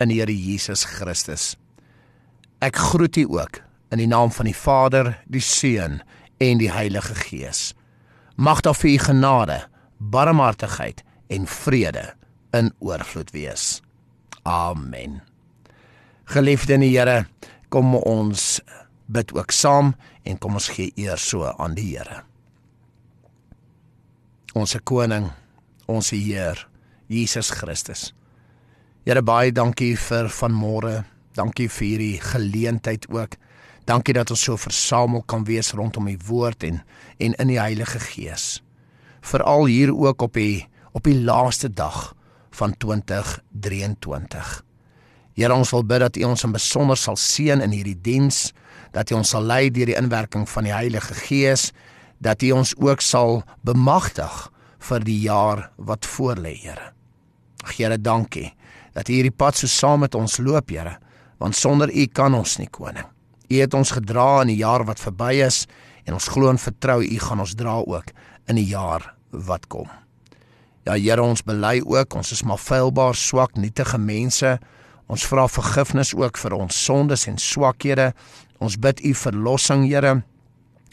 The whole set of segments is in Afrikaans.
in die Here Jesus Christus. Ek groet u ook in die naam van die Vader, die Seun en die Heilige Gees. Mag daar vir u genade, barmhartigheid en vrede in oorvloed wees. Amen. Geliefde in die Here, kom ons bid ook saam en kom ons gee eer so aan die Here. Onse koning, ons Heer, Jesus Christus. Here baie dankie vir vanmôre. Dankie vir hierdie geleentheid ook. Dankie dat ons so versamel kan wees rondom u woord en en in die Heilige Gees. Veral hier ook op die op die laaste dag van 2023. Here ons wil bid dat U ons in besonder sal seën in hierdie diens, dat U ons sal lei deur die inwerking van die Heilige Gees, dat U ons ook sal bemagtig vir die jaar wat voorlê, Here. Here, dankie dat U hierdie pad so saam met ons loop, Here, want sonder U kan ons nie koning. U het ons gedra in die jaar wat verby is en ons glo en vertrou U gaan ons dra ook in die jaar wat kom. Ja Here, ons bely ook, ons is maar feilbaar, swak, nietige mense. Ons vra vergifnis ook vir ons sondes en swakhede. Ons bid U verlossing, Here.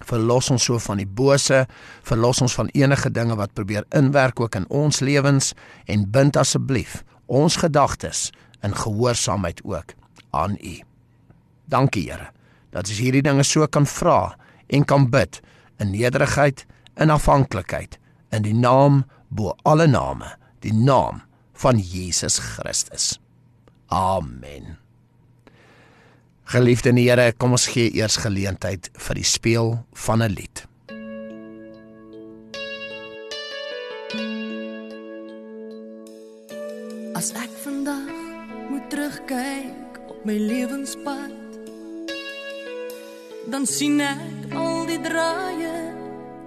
Verlos ons so van die bose, verlos ons van enige dinge wat probeer inwerk ook in ons lewens en bind asseblief ons gedagtes in gehoorsaamheid ook aan U. Dankie Here dat ons hierdie dinge so kan vra en kan bid in nederigheid en afhanklikheid in die naam bo alle name, die naam van Jesus Christus. Amen. Geliefde Here, kom ons gee eers geleentheid vir die speel van 'n lied. As ek vandag moet terugkyk op my lewenspad, dan sien ek al die draaie,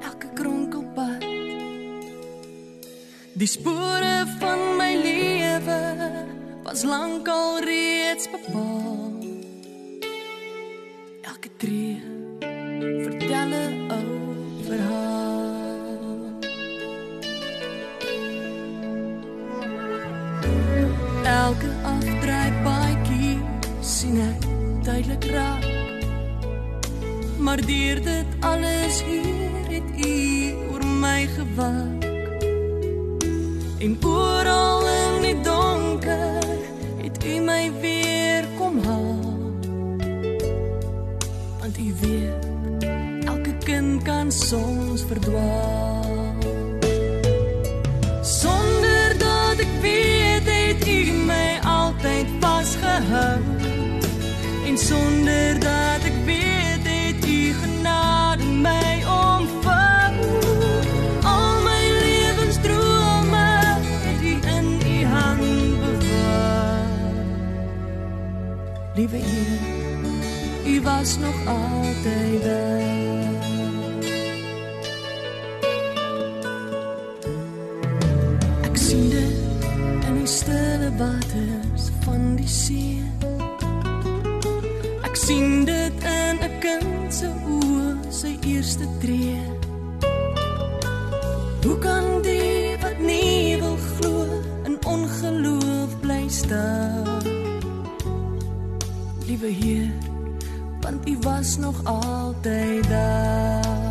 elke kronkelpad. Die spore van my lewe was lankal reeds bepaal. Elke tree duidelik raak. Maar deur dit alles hier het U oor my gewag. En oral in die donker het U my weer kom haal. Want U weet, elke kind kan soms verdwaal. Sonder sonder dat ek weet het U genade my omvang. Al my lewensdrome het U in U hand bewaar. Liewe Heer, U was nog altyd daar. Eerste tree. Hoe kan die wat nie wil glo in ongeloof bly staan? Liewe Heer, want U was nog altyd daar.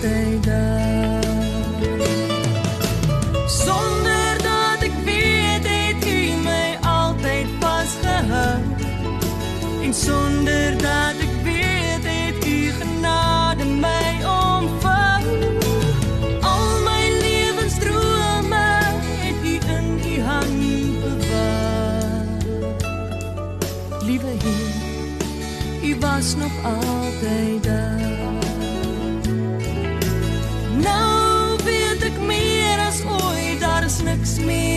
对的。Is niks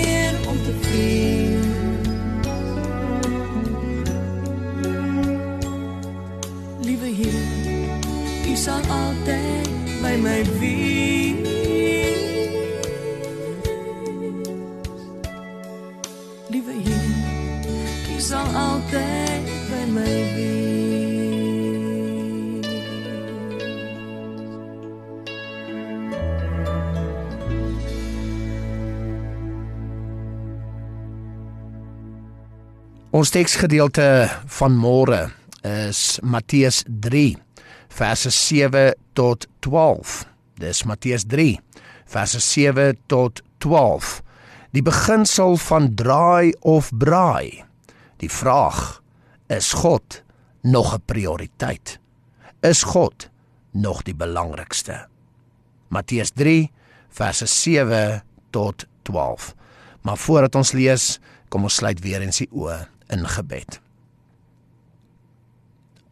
Ons teksgedeelte van môre is Matteus 3 verse 7 tot 12. Dis Matteus 3 verse 7 tot 12. Die beginsel van draai of braai. Die vraag: Is God nog 'n prioriteit? Is God nog die belangrikste? Matteus 3 verse 7 tot 12. Maar voordat ons lees, kom ons sluit weer eens die oë in gebed.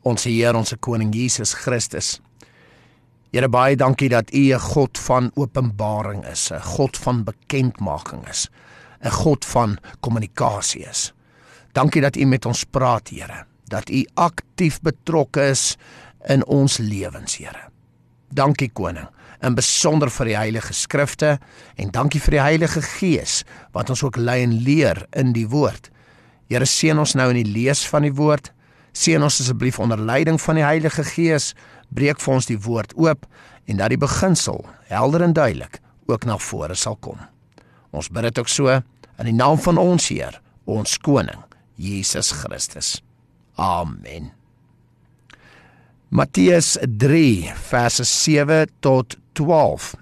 Ons Heer, ons koning Jesus Christus. Here baie dankie dat U 'n God van openbaring is, 'n God van bekendmaking is, 'n God van kommunikasie is. Dankie dat U met ons praat, Here, dat U aktief betrokke is in ons lewens, Here. Dankie koning, in besonder vir die heilige skrifte en dankie vir die Heilige Gees wat ons ook lei en leer in die woord. Here seën ons nou in die lees van die woord. Seën ons asseblief onder leiding van die Heilige Gees. Breek vir ons die woord oop en dat die beginsel helder en duidelik ook na vore sal kom. Ons bid dit ook so in die naam van ons Heer, ons koning, Jesus Christus. Amen. Matteus 3 verse 7 tot 12.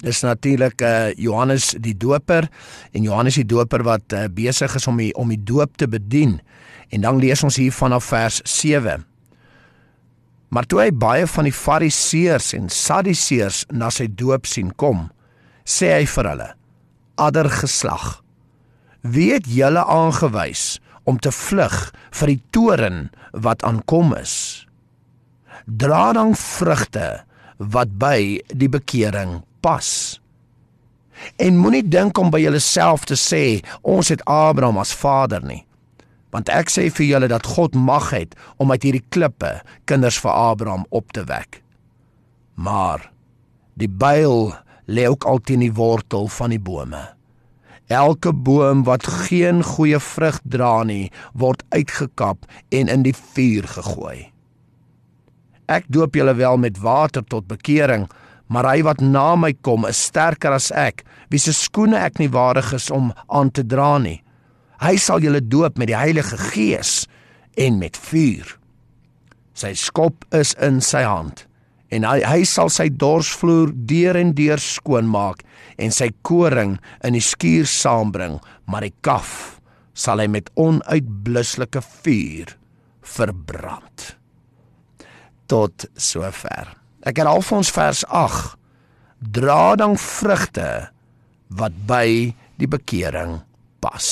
Dis natuurlik uh, Johannes die Doper en Johannes die Doper wat uh, besig is om die, om die doop te bedien. En dan lees ons hier vanaf vers 7. Maar toe hy baie van die Fariseërs en Sadduseërs na sy doop sien kom, sê hy vir hulle: "Adder geslag, wie het julle aangewys om te vlug vir die toren wat aankom is? Dra dan vrugte wat by die bekering pas. En moenie dink om by jouself te sê ons het Abraham as vader nie. Want ek sê vir julle dat God mag het om uit hierdie klippe kinders vir Abraham op te wek. Maar die byl lê ook altyd in die wortel van die bome. Elke boom wat geen goeie vrug dra nie, word uitgekap en in die vuur gegooi. Ek doop julle wel met water tot bekering, maar hy wat na my kom is sterker as ek, wie se skoene ek nie waardig is om aan te dra nie. Hy sal julle doop met die Heilige Gees en met vuur. Sy skop is in sy hand en hy hy sal sy dorsvloer deur en deur skoon maak en sy koring in die skuur saambring, maar die kaf sal hy met onuitblusselike vuur verbrand. Tot sover. Ek herhaal vir ons vers 8. Dra dan vrugte wat by die bekering pas.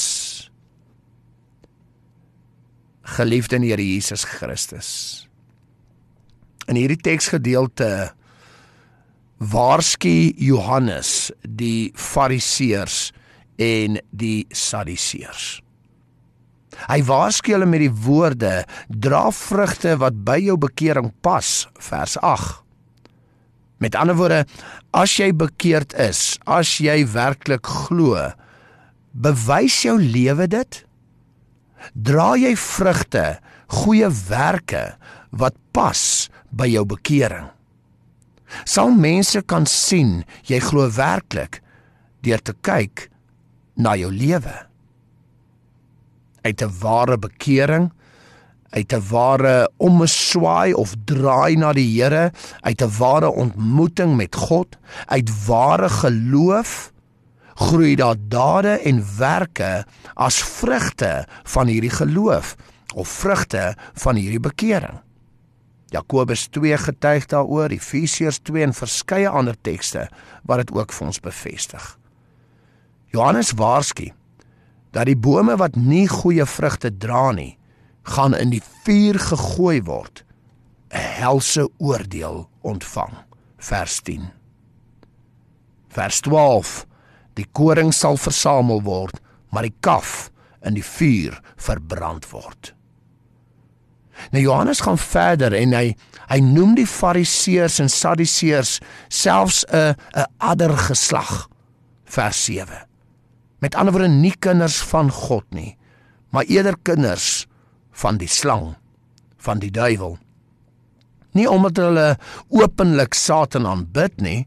Geliefde in Here Jesus Christus. In hierdie teksgedeelte waarsku Johannes die Fariseërs en die Sadduseërs. Hy waarsku hulle met die woorde: "Dra vrugte wat by jou bekering pas." Vers Met ander woorde, as jy bekeerd is, as jy werklik glo, bewys jou lewe dit? Dra jy vrugte, goeie werke wat pas by jou bekering? Sal mense kan sien jy glo werklik deur te kyk na jou lewe? Uit 'n ware bekering uit 'n ware omswaai of draai na die Here, uit 'n ware ontmoeting met God, uit ware geloof groei daar dade en werke as vrugte van hierdie geloof of vrugte van hierdie bekering. Jakobus 2 getuig daaroor, Efesiërs 2 en verskeie ander tekste wat dit ook vir ons bevestig. Johannes waarsku dat die bome wat nie goeie vrugte dra nie, gaan in die vuur gegooi word. 'n helse oordeel ontvang. Vers 10 vers 12 Die koring sal versamel word, maar die kaf in die vuur verbrand word. Nou Johannes gaan verder en hy hy noem die fariseërs en sadduseërs selfs 'n 'n ander geslag. Vers 7. Met ander woorde nie kinders van God nie, maar eerder kinders van die slang, van die duiwel. Nie omdat hulle openlik Satan aanbid nie,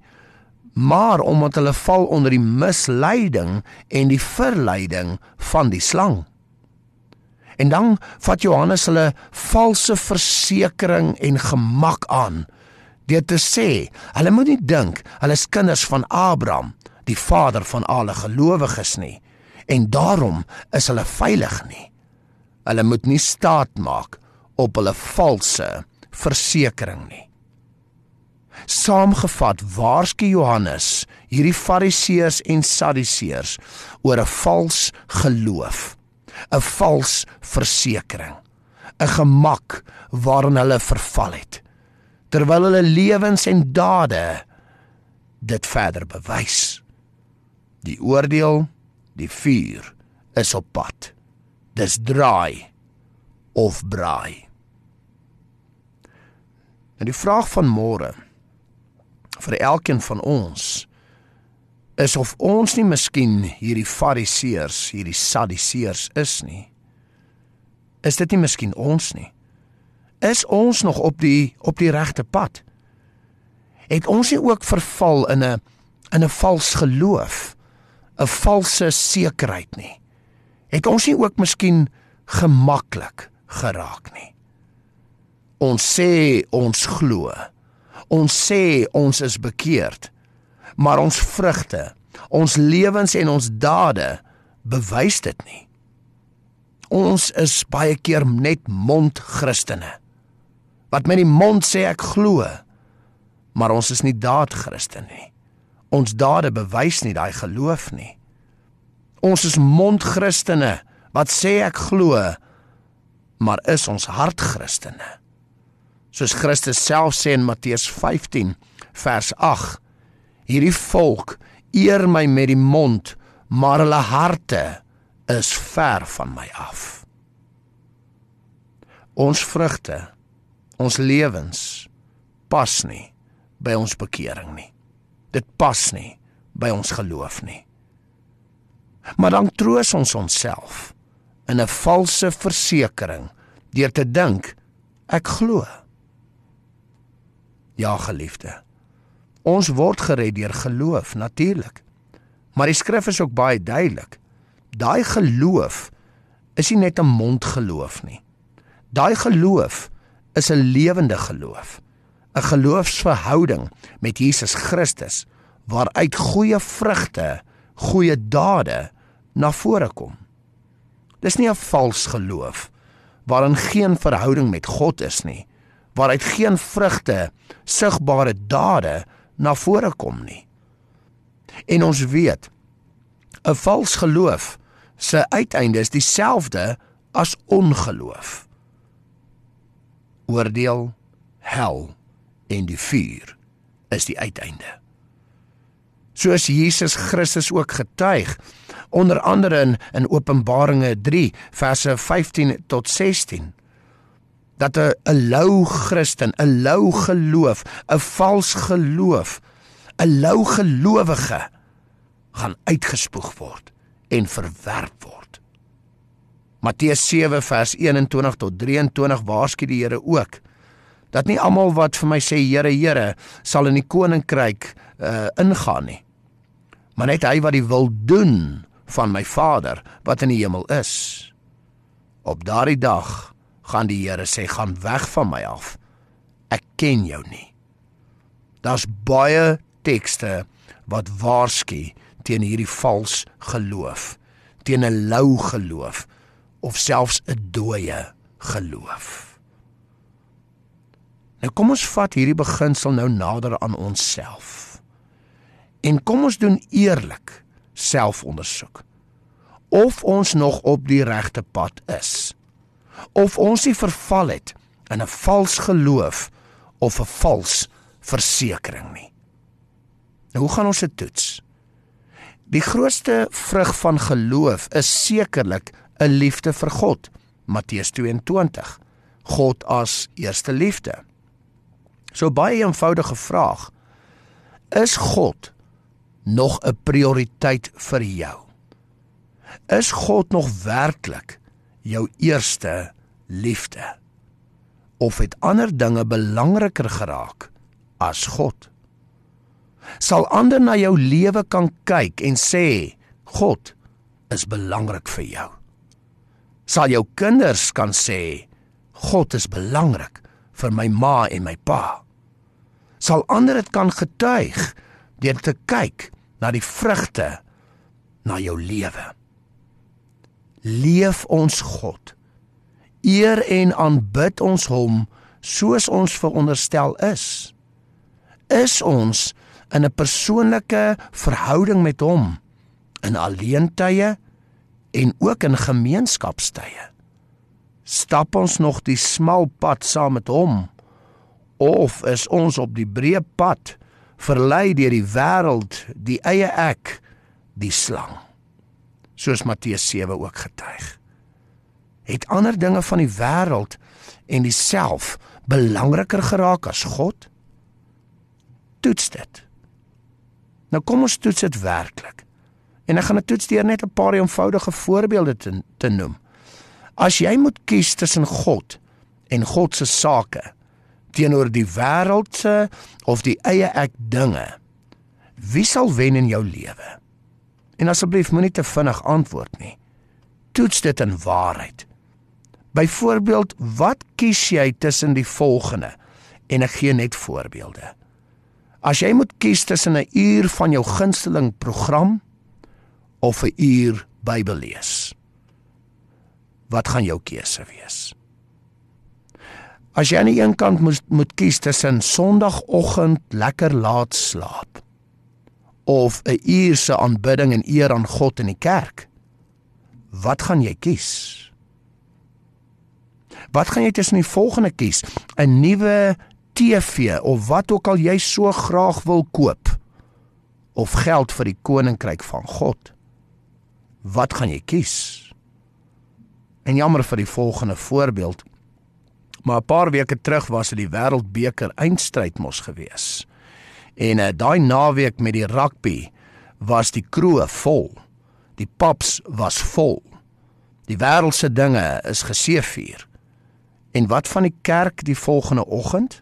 maar omdat hulle val onder die misleiding en die verleiding van die slang. En dan vat Johannes hulle valse versekering en gemak aan deur te sê, hulle moet nie dink hulle is kinders van Abraham, die vader van alle gelowiges nie, en daarom is hulle veilig nie. Hulle moet nie staat maak op hulle valse versekering nie. Saamgevat, waarsku Johannes hierdie Fariseërs en Sadduseërs oor 'n vals geloof 'n vals versekering, 'n gemak waarin hulle verval het, terwyl hulle lewens en dade dit verder bewys. Die oordeel, die vuur is op pad. Dis draai of braai. En die vraag van môre vir elkeen van ons is of ons nie miskien hierdie fariseërs, hierdie sadduseërs is nie. Is dit nie miskien ons nie? Is ons nog op die op die regte pad? Het ons nie ook verval in 'n in 'n vals geloof, 'n valse sekerheid nie? Het ons nie ook miskien gemaklik geraak nie? Ons sê ons glo. Ons sê ons is bekeerd maar ons vrugte, ons lewens en ons dade bewys dit nie. Ons is baie keer net mondchristene. Wat met die mond sê ek glo, maar ons is nie daadchristene nie. Ons dade bewys nie daai geloof nie. Ons is mondchristene wat sê ek glo, maar is ons hartchristene? Soos Christus self sê in Matteus 15 vers 8 Hierdie volk eer my met die mond, maar hulle harte is ver van my af. Ons vrugte, ons lewens pas nie by ons bekering nie. Dit pas nie by ons geloof nie. Maar dan troos ons onsself in 'n valse versekering deur te dink ek glo. Ja, geliefde. Ons word gered deur geloof natuurlik. Maar die skrif is ook baie duidelik. Daai geloof is nie net 'n mondgeloof nie. Daai geloof is 'n lewende geloof. 'n Geloofsverhouding met Jesus Christus waaruit goeie vrugte, goeie dade na vore kom. Dis nie 'n vals geloof waarin geen verhouding met God is nie, waaruit geen vrugte, sigbare dade na vore kom nie. En ons weet 'n vals geloof se uiteinde is dieselfde as ongeloof. Oordeel, hel en die vuur is die uiteinde. Soos Jesus Christus ook getuig onder andere in in Openbaringe 3 verse 15 tot 16 dat 'n 'n lou Christen, 'n lou geloof, 'n vals geloof, 'n lou gelowige gaan uitgespoeg word en verwerp word. Matteus 7 vers 21 tot 23 waarsku die Here ook dat nie almal wat vir my sê Here Here sal in die koninkryk uh, ingaan nie. Maar net hy wat die wil doen van my Vader wat in die hemel is. Op daardie dag gaan die Here sê gaan weg van my af. Ek ken jou nie. Daar's baie tekste wat waarsku teen hierdie vals geloof, teen 'n lou geloof of selfs 'n dooie geloof. Nou kom ons vat hierdie beginsel nou nader aan onsself. En kom ons doen eerlik selfondersoek of ons nog op die regte pad is of ons nie verval het in 'n vals geloof of 'n vals versekering nie. Nou hoe gaan ons dit toets? Die grootste vrug van geloof is sekerlik 'n liefde vir God. Matteus 22. God as eerste liefde. So baie eenvoudige vraag. Is God nog 'n prioriteit vir jou? Is God nog werklik jou eerste liefde? Of het ander dinge belangriker geraak as God? Sal ander na jou lewe kan kyk en sê God is belangrik vir jou? Sal jou kinders kan sê God is belangrik vir my ma en my pa? Sal ander dit kan getuig deur te kyk na die vrugte na jou lewe? leef ons God. Eer en aanbid ons hom soos ons veronderstel is. Is ons in 'n persoonlike verhouding met hom in alleentye en ook in gemeenskapstye. Stap ons nog die smal pad saam met hom of is ons op die breë pad verlei deur die wêreld, die eie ek, die slang? soos Matteus 7 ook getuig. Het ander dinge van die wêreld en diself belangriker geraak as God? Toets dit. Nou kom ons toets dit werklik. En ek gaan dit toets deur net 'n paar eenvoudige voorbeelde te, te noem. As jy moet kies tussen God en God se sake teenoor die wêreldse of die eie ek dinge, wie sal wen in jou lewe? En asseblief moenie te vinnig antwoord nie. Toets dit in waarheid. Byvoorbeeld, wat kies jy tussen die volgende? En ek gee net voorbeelde. As jy moet kies tussen 'n uur van jou gunsteling program of 'n uur Bybel lees, wat gaan jou keuse wees? As jy aan die een kant moet moet kies tussen Sondagoggend lekker laat slaap of 'n uur se aanbidding en eer aan God in die kerk. Wat gaan jy kies? Wat gaan jy tussen die volgende kies? 'n Nuwe TV of wat ook al jy so graag wil koop of geld vir die koninkryk van God? Wat gaan jy kies? En jammer vir die volgende voorbeeld. Maar 'n paar weke terug was dit die Wêreldbeker eindstryd mos gewees. En uh, daai naweek met die rugby was die kroeg vol. Die pubs was vol. Die wêreldse dinge is geseëvier. En wat van die kerk die volgende oggend?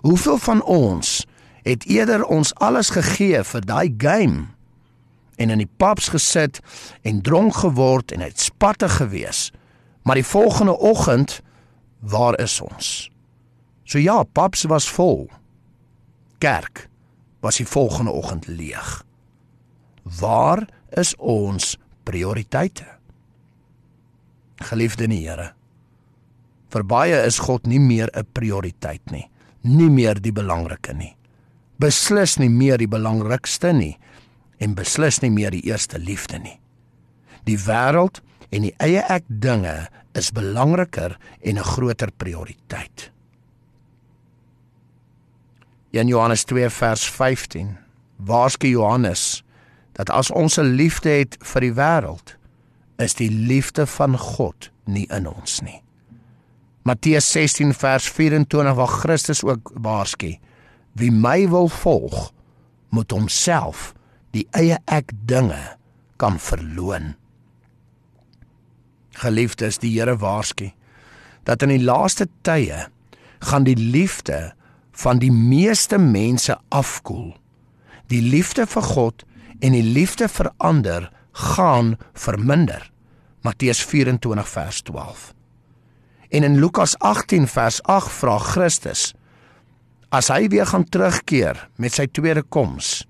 Hoeveel van ons het eerder ons alles gegee vir daai game en in die pubs gesit en dronk geword en het spatte gewees. Maar die volgende oggend waar is ons? So ja, pubs was vol kerk was die volgende oggend leeg. Waar is ons prioriteite? Geliefde in die Here. Vir baie is God nie meer 'n prioriteit nie, nie meer die belangrike nie. Beslis nie meer die belangrikste nie en beslis nie meer die eerste liefde nie. Die wêreld en die eie ek dinge is belangriker en 'n groter prioriteit. 1 Johannes 2 vers 15 waarsku Johannes dat as ons 'n liefde het vir die wêreld is die liefde van God nie in ons nie. Matteus 16 vers 24 waar Christus ook waarsku wie my wil volg moet homself die eie ek dinge kan verloon. Geliefdes, die Here waarsku dat in die laaste tye gaan die liefde van die meeste mense afkoel. Die liefde vir God en die liefde vir ander gaan verminder. Matteus 24 vers 12. En in Lukas 18 vers 8 vra Christus: As hy weer gaan terugkeer met sy tweede koms,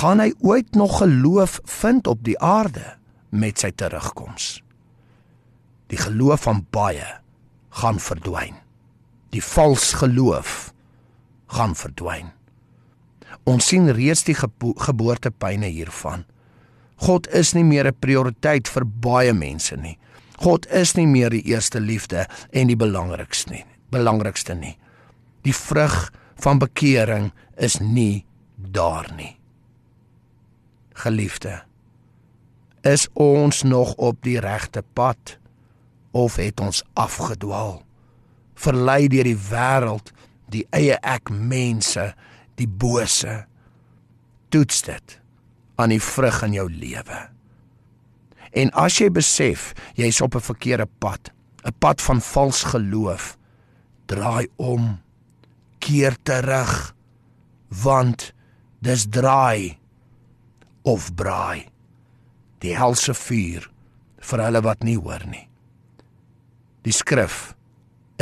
gaan hy ooit nog geloof vind op die aarde met sy terugkoms? Die geloof van baie gaan verdwyn. Die vals geloof gaan verdwyn. Ons sien reeds die gebo geboortepyne hiervan. God is nie meer 'n prioriteit vir baie mense nie. God is nie meer die eerste liefde en die belangrikste nie, belangrikste nie. Die vrug van bekering is nie daar nie. Geliefde, is ons nog op die regte pad of het ons afgedwaal? Verlei deur die wêreld, die eie ek mense, die bose. Toets dit aan die vrug in jou lewe. En as jy besef jy's op 'n verkeerde pad, 'n pad van vals geloof, draai om, keer terug, want dis draai of braai. Die helse vuur vir hulle wat nie hoor nie. Die skrif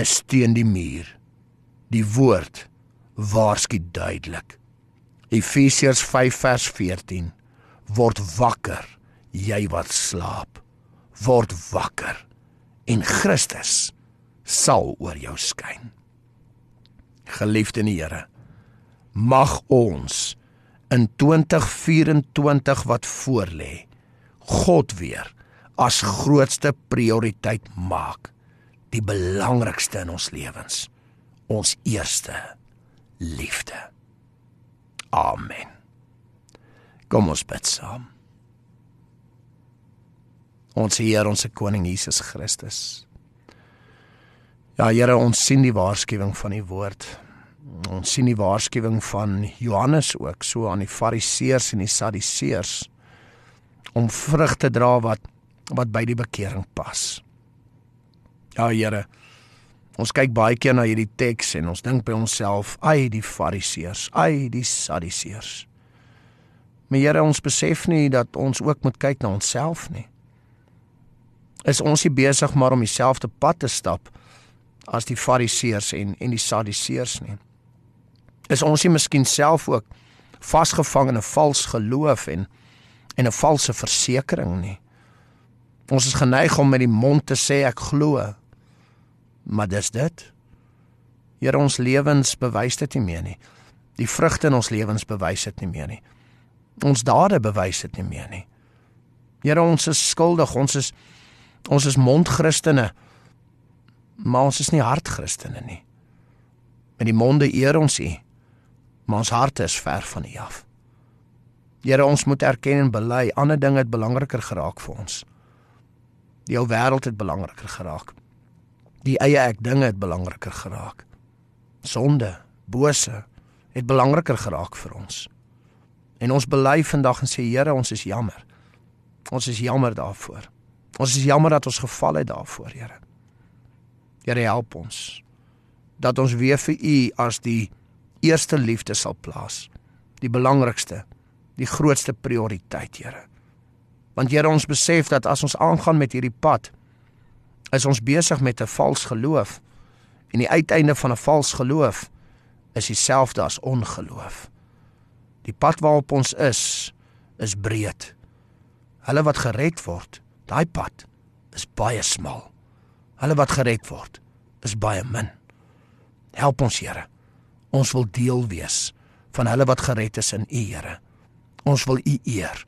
is teen die muur. Die woord waarsku duidelik. Efesiërs 5 vers 14 word wakker jy wat slaap word wakker en Christus sal oor jou skyn geliefde in die Here mag ons in 2024 wat voorlê God weer as grootste prioriteit maak die belangrikste in ons lewens ons eerste liefde amen Kom ons bid saam. Ons Here, ons koning Jesus Christus. Ja, Here, ons sien die waarskuwing van die woord. Ons sien die waarskuwing van Johannes ook so aan die Fariseërs en die Sadduseërs om vrug te dra wat wat by die bekering pas. Ja, Here. Ons kyk baie keer na hierdie teks en ons dink by onsself, "Ai, die Fariseërs, ai, die Sadduseërs." Maar Here, ons besef nie dat ons ook moet kyk na onsself nie. Is ons nie besig maar om dieselfde pad te stap as die Fariseërs en en die Sadduseërs nie? Is ons nie miskien self ook vasgevang in 'n vals geloof en en 'n valse versekering nie? Ons is geneig om met die mond te sê ek glo. Maar dis dit. Here ons lewens bewys dit nie meer nie. Die vrugte in ons lewens bewys dit nie meer nie. Ons dade bewys dit nie meer nie. Here, ons is skuldig. Ons is ons is mondchristene. Maar ons is nie hartchristene nie. Met die monde eer ons U, maar ons harte is ver van U af. Here, ons moet erken en bely, ander dinge het belangriker geraak vir ons. Die ou wêreld het belangriker geraak. Die eie ek dinge het belangriker geraak. Sonde, bose het belangriker geraak vir ons. En ons bely vandag en sê Here, ons is jammer. Ons is jammer daarvoor. Ons is jammer dat ons geval het daarvoor, Here. Here help ons dat ons weer vir U as die eerste liefde sal plaas. Die belangrikste, die grootste prioriteit, Here. Want Here, ons besef dat as ons aangaan met hierdie pad, is ons besig met 'n vals geloof. En die uiteinde van 'n vals geloof is dieselfde as ongeloof. Die pad waarop ons is, is breed. Hulle wat gered word, daai pad is baie smal. Hulle wat gered word, is baie min. Help ons, Here. Ons wil deel wees van hulle wat gered is in U, Here. Ons wil U eer.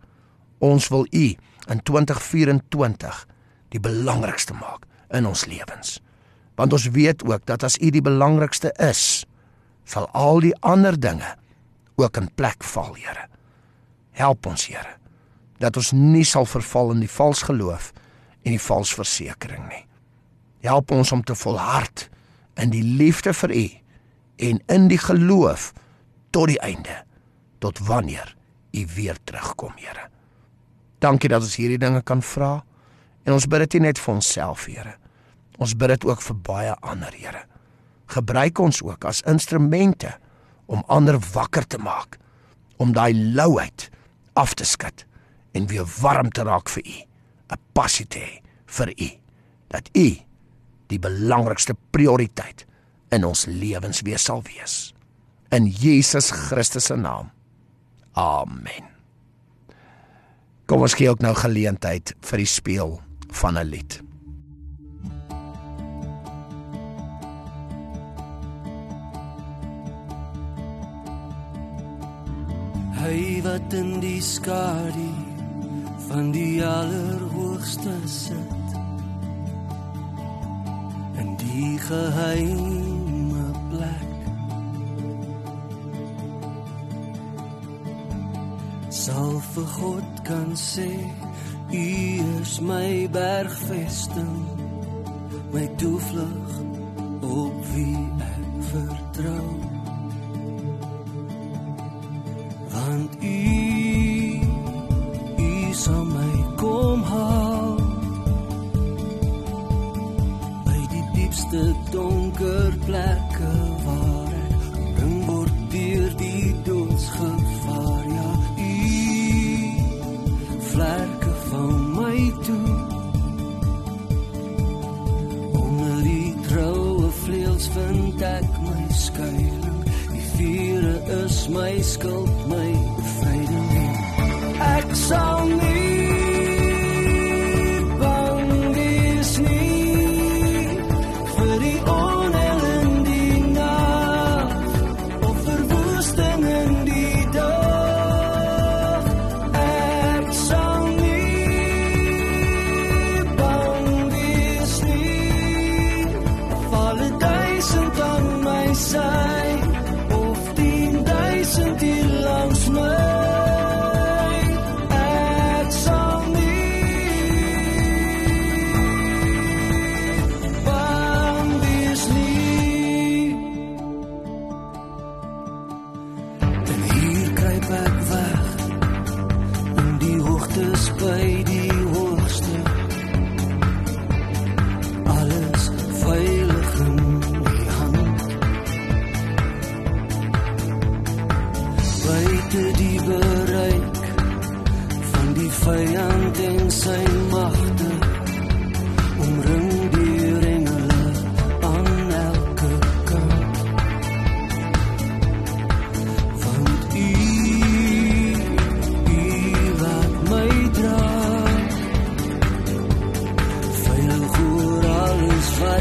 Ons wil U in 2024 die belangrikste maak in ons lewens. Want ons weet ook dat as U die belangrikste is, sal al die ander dinge ook in plek val, Here. Help ons, Here, dat ons nie sal verval in die vals geloof en die vals versekering nie. Help ons om te volhard in die liefde vir U en in die geloof tot die einde, tot wanneer U weer terugkom, Here. Dankie dat ons hierdie dinge kan vra en ons bid dit nie net vir onsself, Here. Ons bid dit ook vir baie ander, Here. Gebruik ons ook as instrumente om ander wakker te maak, om daai louheid af te skud en weer warm te raak vir U, 'n passie te hê vir U, dat U die belangrikste prioriteit in ons lewens wees sal wees. In Jesus Christus se naam. Amen. Kom ons gee ook nou geleentheid vir die speel van 'n lied. Hy wat in die skadu van die allerhoogste sit in die geheime plek sal vir God kan sê U is my bergvesting, my toevlug op wie ek vertrou.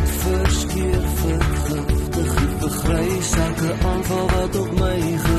verkeer vergiftig, gegrys elke aanval wat op my ge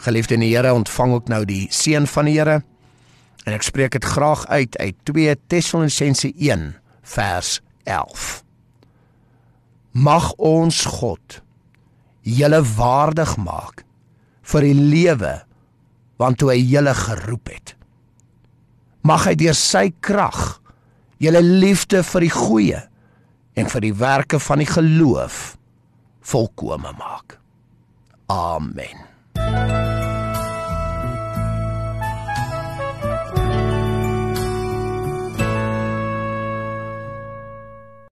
Geliefde in die Here, ontvang ook nou die seën van die Here. En ek spreek dit graag uit uit 2 Tessalonisense 1 vers 11. Mag ons God julle waardig maak vir die lewe waartoe hy julle geroep het. Mag hy deur sy krag julle liefde vir die goeie en vir die werke van die geloof volkome maak. Amen. you